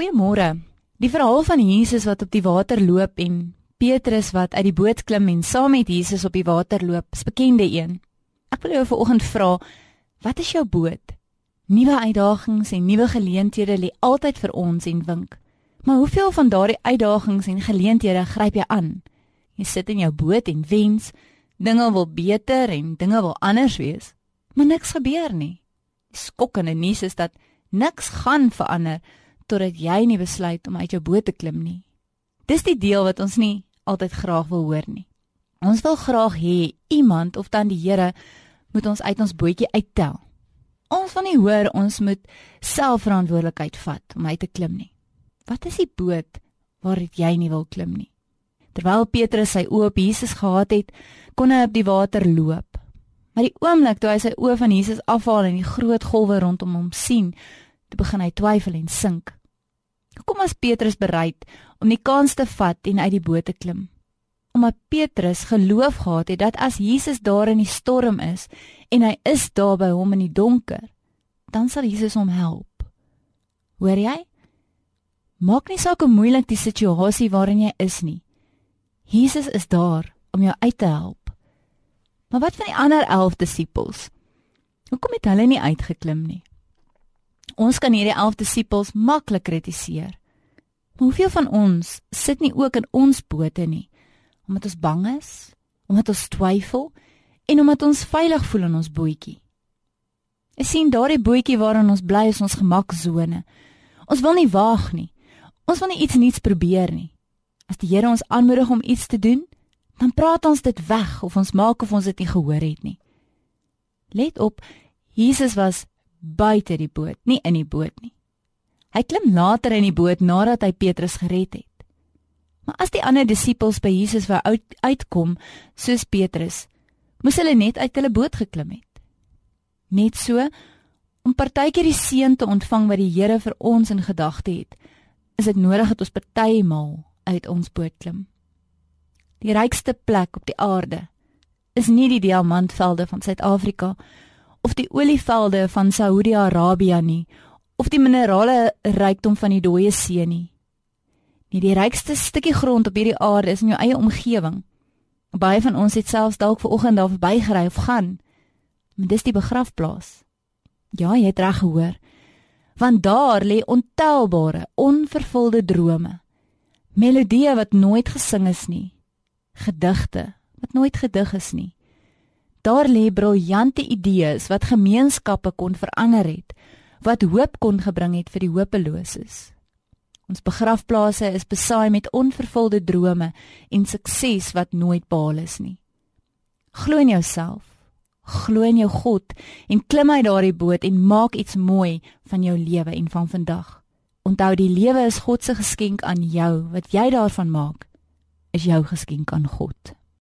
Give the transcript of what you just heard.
Goeiemôre. Die verhaal van Jesus wat op die water loop en Petrus wat uit die boot klim en saam met Jesus op die water loop, is bekende een. Ek wil jou vanoggend vra, wat is jou boot? Nuwe uitdagings en nuwe geleenthede lê altyd vir ons en wink. Maar hoeveel van daardie uitdagings en geleenthede gryp jy aan? Jy sit in jou boot en wens dinge wil beter en dinge wil anders wees, maar niks gebeur nie. Die skokkende nuus is dat niks gaan verander totdat jy nie besluit om uit jou boot te klim nie. Dis die deel wat ons nie altyd graag wil hoor nie. Ons wil graag hê iemand of dan die Here moet ons uit ons bootjie uittel. Ons wil nie hoor ons moet self verantwoordelikheid vat om uit te klim nie. Wat is die boot waar jy nie wil klim nie? Terwyl Petrus sy oë op Jesus gehad het, kon hy op die water loop. Maar die oomblik toe hy sy oë van Jesus afhaal en die groot golwe rondom hom sien, toe begin hy twyfel en sink. Hoekom was Petrus bereid om die kans te vat en uit die boot te klim? Omdat Petrus geloof gehad het dat as Jesus daar in die storm is en hy is daar by hom in die donker, dan sal Jesus hom help. Hoor jy? Maak nie saak hoe moeilik die situasie waarin jy is nie. Jesus is daar om jou uit te help. Maar wat van die ander 11 disippels? Hoekom het hulle nie uitgeklim nie? Ons kan hierdie 11 disippels maklik kritiseer. Maar hoeveel van ons sit nie ook in ons bote nie omdat ons bang is, omdat ons twyfel en omdat ons veilig voel in ons bootjie? Ek sien daardie bootjie waarin ons bly is ons gemaksone. Ons wil nie waag nie. Ons wil nie iets nuuts probeer nie. As die Here ons aanmoedig om iets te doen, dan praat ons dit weg of ons maak of ons dit nie gehoor het nie. Let op, Jesus was buite die boot, nie in die boot nie. Hy klim later in die boot nadat hy Petrus gered het. Maar as die ander disippels by Jesus wou uit, uitkom, soos Petrus, moes hulle net uit hulle boot geklim het. Net so om partykeer die seën te ontvang wat die Here vir ons in gedagte het, is dit nodig dat ons partymal uit ons boot klim. Die rykste plek op die aarde is nie die diamantvelde van Suid-Afrika of die olievelde van Saudi-Arabië nie of die minerale rykdom van die dooie see nie. Nie die rykste stukkie grond op hierdie aarde is in jou eie omgewing. Baie van ons het selfs dalk ver oggend daar verbygery of gaan. Maar dis die begrafplaas. Ja, jy het reg gehoor. Want daar lê ontelbare, onvervulde drome melodieë wat nooit gesing is nie, gedigte wat nooit gedig is nie. Daar lê briljante idees wat gemeenskappe kon verander het, wat hoop kon gebring het vir die hopeloses. Ons begrafplase is besaai met onvervulde drome en sukses wat nooit behaal is nie. Glo in jouself, glo in jou God en klim uit daardie boot en maak iets mooi van jou lewe en van vandag. Onthou die lewe is God se geskenk aan jou. Wat jy daarvan maak, is jou geskenk aan God.